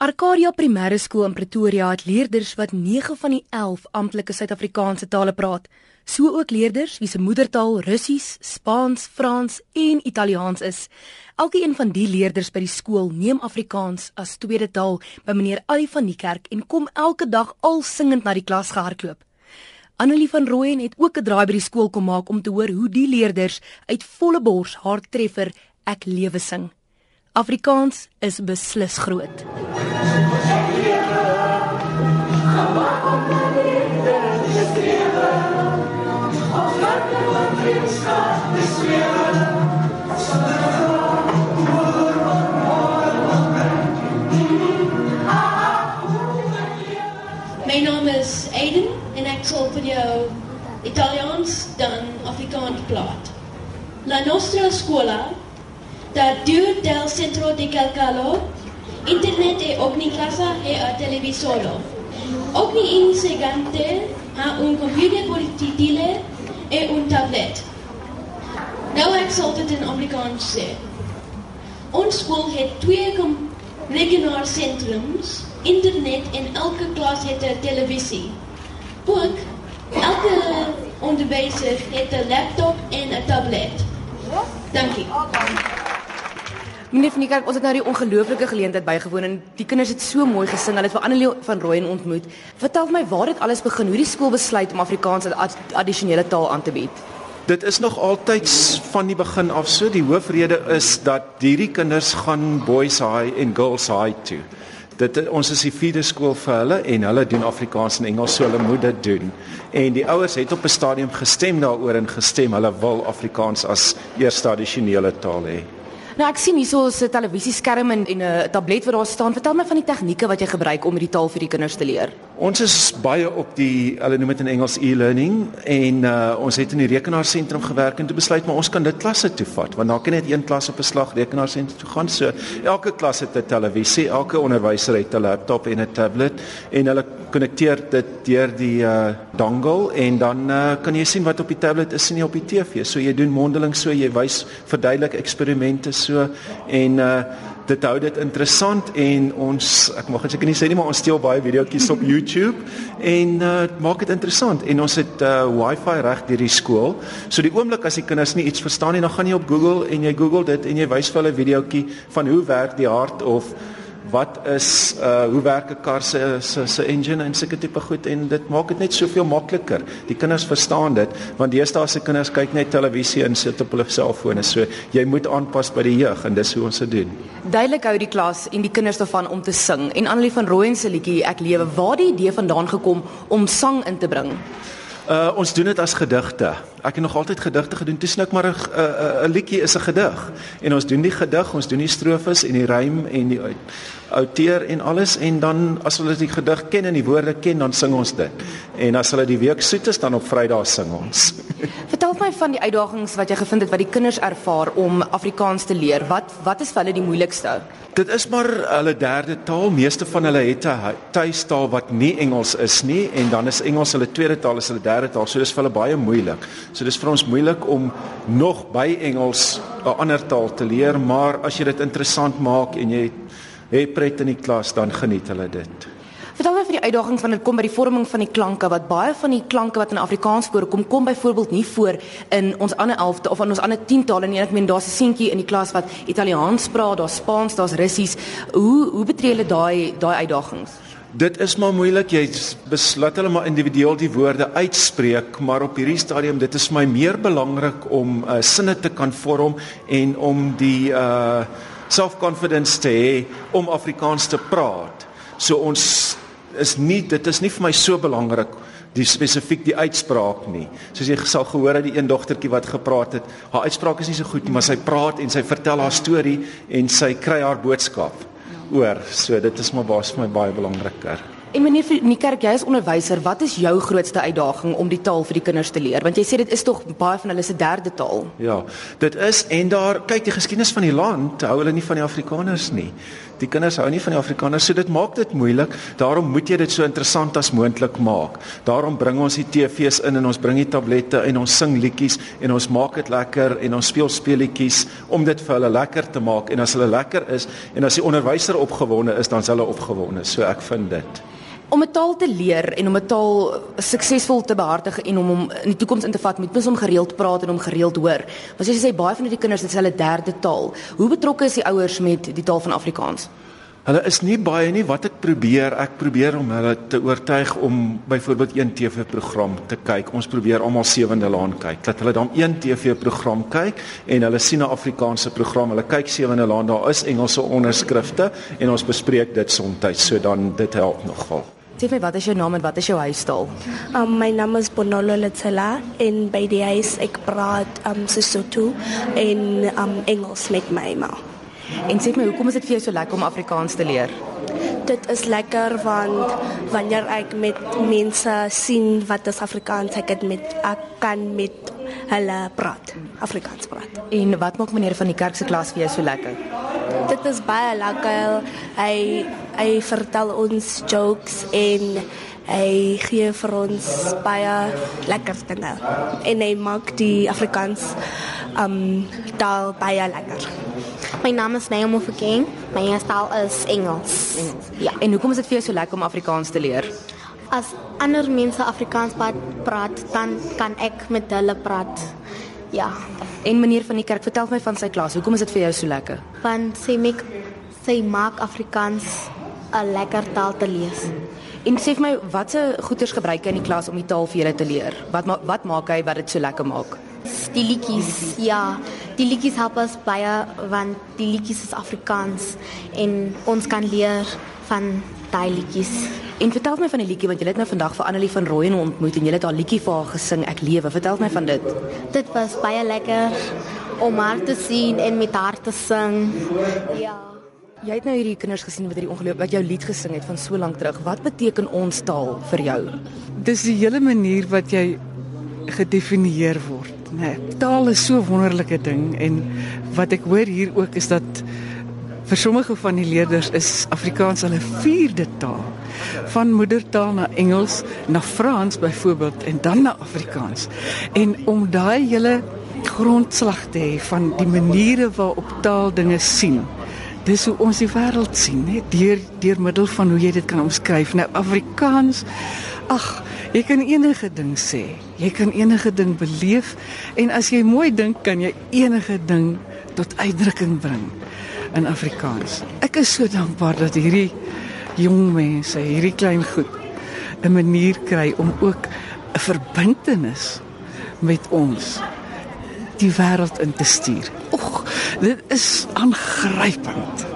Arcadia Primêre Skool in Pretoria het leerders wat 9 van die 11 amptelike Suid-Afrikaanse tale praat, so ook leerders wie se moedertaal Russies, Spaans, Frans en Italiaans is. Elkeen van die leerders by die skool neem Afrikaans as tweede taal by meneer Ali van die kerk en kom elke dag al singend na die klas gehardloop. Annelie van Rooyen het ook 'n draai by die skool kom maak om te hoor hoe die leerders uit volle bors haar treffer Ek lewe sing. Afrikaans is beslis groot. My naam is Aiden en ek sal vir jou Italiaans dan Afrikaans praat. La nostra scuola da due del centro di Calcalo internet e ogni casa e a televisore. Ogni insegnante ha un computer portatile e un tablet. Nou ek sal dit in Afrikaans sê. Ons skool het twee rekenaarsentrums, internet en elke klas het 'n televisie. Ook elke onderwyser het 'n laptop en 'n tablet. Dankie. Meneer van die kerk, ons het nou die ongelooflike geleentheid bygewoon en die kinders het so mooi gesing. Hulle het vir Annelie van Rooyen ontmoet. Vertel my waar dit alles begin, hoe die skool besluit om Afrikaans as addisionele taal aan te bied. Dit is nog altyd van die begin af so. Die hoofrede is dat hierdie kinders gaan boys high en girls high toe. Dit ons is die vierde skool vir hulle en hulle doen Afrikaans en Engels so hulle moet dit doen. En die ouers het op 'n stadium gestem daaroor en gestem hulle wil Afrikaans as eerste addisionele taal hê. Nou ek sien hierso 'n televisieskerm en 'n tablet wat daar staan. Vertel my van die tegnieke wat jy gebruik om hierdie taal vir die kinders te leer. Ons is baie op die hulle noem dit in Engels e-learning en uh, ons het in die rekenaarsentrum gewerk en toe besluit maar ons kan dit klasse toe vat want daar kan net een klas op 'n slag rekenaarsentrum toe gaan. So elke klas het 'n televisie, elke onderwyser het 'n laptop en 'n tablet en hulle konnekteer dit deur die uh, dongle en dan uh, kan jy sien wat op die tablet is en nie op die TV. So jy doen mondeling so jy wys verduidelik eksperimente so en uh dit hou dit interessant en ons ek mag seker nie sê nie maar ons steel baie videoetjies op YouTube en uh maak dit interessant en ons het uh wifi reg deur die skool. So die oomblik as die kinders nie iets verstaan nie, dan gaan jy op Google en jy Google dit en jy wys vir hulle videoetjie van hoe werk die hart of wat is uh hoe werk 'n kar se se se engine en sulke tipe goed en dit maak dit net soveel makliker. Die kinders verstaan dit want deesdae se kinders kyk net televisie en sit op hulle selfone. So jy moet aanpas by die jeug en dis hoe ons dit doen. Duidelik hou die klas en die kinders daarvan om te sing. En Annelie van Rooyen se liedjie Ek lewe, waar die idee vandaan gekom om sang in te bring? Uh ons doen dit as gedigte. Ek het nog altyd gedigte gedoen. Toe snik maar 'n 'n liedjie is 'n gedig. En ons doen die gedig, ons doen die strofes en die rym en die outeer en alles en dan as hulle die gedig ken en die woorde ken, dan sing ons dit. En as hulle die week soet is, dan op Vrydag sing ons. Vertel my van die uitdagings wat jy gevind het wat die kinders ervaar om Afrikaans te leer. Wat wat is vir hulle die moeilikste? Dit is maar hulle derde taal. Meeste van hulle het 'n tuistaal wat nie Engels is nie en dan is Engels hulle tweede taal, is hulle derde taal. So dis vir hulle baie moeilik. So dis vir ons moeilik om nog by Engels 'n ander taal te leer, maar as jy dit interessant maak en jy het pret in die klas, dan geniet hulle dit. Vertel my van die uitdagings wanneer dit kom by die vorming van die klanke wat baie van die klanke wat in Afrikaans voorkom kom byvoorbeeld nie voor in ons ander 11 of in ons ander 10 tale nie. Ek meen daar's 'n seentjie in die klas wat Italiaans praat, daar's Spaans, daar's Russies. Hoe hoe betree hulle daai daai uitdagings? Dit is maar moeilik. Jy besluit hulle maar individueel die woorde uitspreek, maar op hierdie stadium dit is my meer belangrik om uh, sinne te kan vorm en om die uh self-confidence te hê om Afrikaans te praat. So ons is nie dit is nie vir my so belangrik die spesifiek die uitspraak nie. Soos jy sal gehoor het die een dogtertjie wat gepraat het, haar uitspraak is nie so goed nie, maar sy praat en sy vertel haar storie en sy kry haar boodskap oor. So dit is maar baie vir my baie belangriker. En meneer Niekerk, jy is onderwyser, wat is jou grootste uitdaging om die taal vir die kinders te leer? Want jy sê dit is tog baie van hulle se derde taal. Ja, dit is en daar kyk die geskiedenis van die land, hou hulle nie van die Afrikaners nie. Die kinders hou nie van die Afrikaners, so dit maak dit moeilik. Daarom moet jy dit so interessant as moontlik maak. Daarom bring ons die TV's in en ons bring die tablette en ons sing liedjies en ons maak dit lekker en ons speel speletjies om dit vir hulle lekker te maak en as hulle lekker is en as die onderwyser opgewonde is, dan is hulle opgewonde. So ek vind dit om 'n taal te leer en om 'n taal suksesvol te behartig en om hom in die toekoms in te vat, moet mens hom gereeld praat en hom gereeld hoor. Want as jy sê baie van die kinders is hulle derde taal. Hoe betrokke is die ouers met die taal van Afrikaans? Hulle is nie baie nie. Wat ek probeer, ek probeer om hulle te oortuig om byvoorbeeld een TV-program te kyk. Ons probeer almal sewende laan kyk. Dat hulle dan een TV-program kyk en hulle sien 'n Afrikaanse program. Hulle kyk sewende laan, daar is Engelse onderskrifte en ons bespreek dit soms, so dan dit help nogal. Sê my wat is jou naam en wat is jou huistaal? Um my naam is Bonolo Letsela en by die huis ek praat um Sesotho en um Engels met my ma. En sê my hoekom is dit vir jou so lekker om Afrikaans te leer? Dit is lekker want wanneer ek met mense sien wat is Afrikaans ek het met ek kan met hulle praat Afrikaans praat. En wat maak meneer van die kerk se klas vir jou so lekker? Dit is baie lekker. Hy hy vertel ons jokes en hy gee vir ons baie lekker dinge. En hy maak die Afrikaans um taal baie lekker. My naam is Naomi Fuking. My taal is Engels. Engels. Ja. En hoekom is dit vir jou so lekker om Afrikaans te leer? As ander mense Afrikaans praat, dan kan ek met hulle praat. Ja. En meneer van die kerk, vertel my van sy klas. Hoekom is dit vir jou so lekker? Want sy maak sy maak Afrikaans 'n lekker taal te lees. En sê vir my, watse goeders gebruik hy in die klas om die taal vir julle te leer? Wat ma wat maak hy wat dit so lekker maak? Die liedjies. Ja, die liedjies help ons baie want die liedjies is Afrikaans en ons kan leer van daai liedjies. En vertel my van die liedjie want jy het nou vandag vir Annelie van Rooyen ontmoet en jy het haar liedjie vir haar gesing Ek lewe. Vertel my van dit. Dit was baie lekker om haar te sien en met haar te sing. Ja. Jy het nou hierdie kinders gesien wat hierdie ongeluk wat jou lied gesing het van so lank terug. Wat beteken ons taal vir jou? Dis die hele manier wat jy gedefinieer word, né? Nee, taal is so 'n wonderlike ding en wat ek hoor hier ook is dat vir sommige van die leerders is Afrikaans hulle vierde taal. Van moedertaal na Engels, na Frans byvoorbeeld en dan na Afrikaans. En om daai hele grondslag te hê van die maniere waarop taal dinge sien dis hoe ons die wêreld sien, net deur deur middel van hoe jy dit kan omskryf. Nou Afrikaans, ag, jy kan enige ding sê. Jy kan enige ding beleef en as jy mooi dink, kan jy enige ding tot uitdrukking bring in Afrikaans. Ek is so dankbaar dat hierdie jong mense, hierdie klein goed 'n manier kry om ook 'n verbintenis met ons die wêreld in te stuur. Och, dit is aangrypend.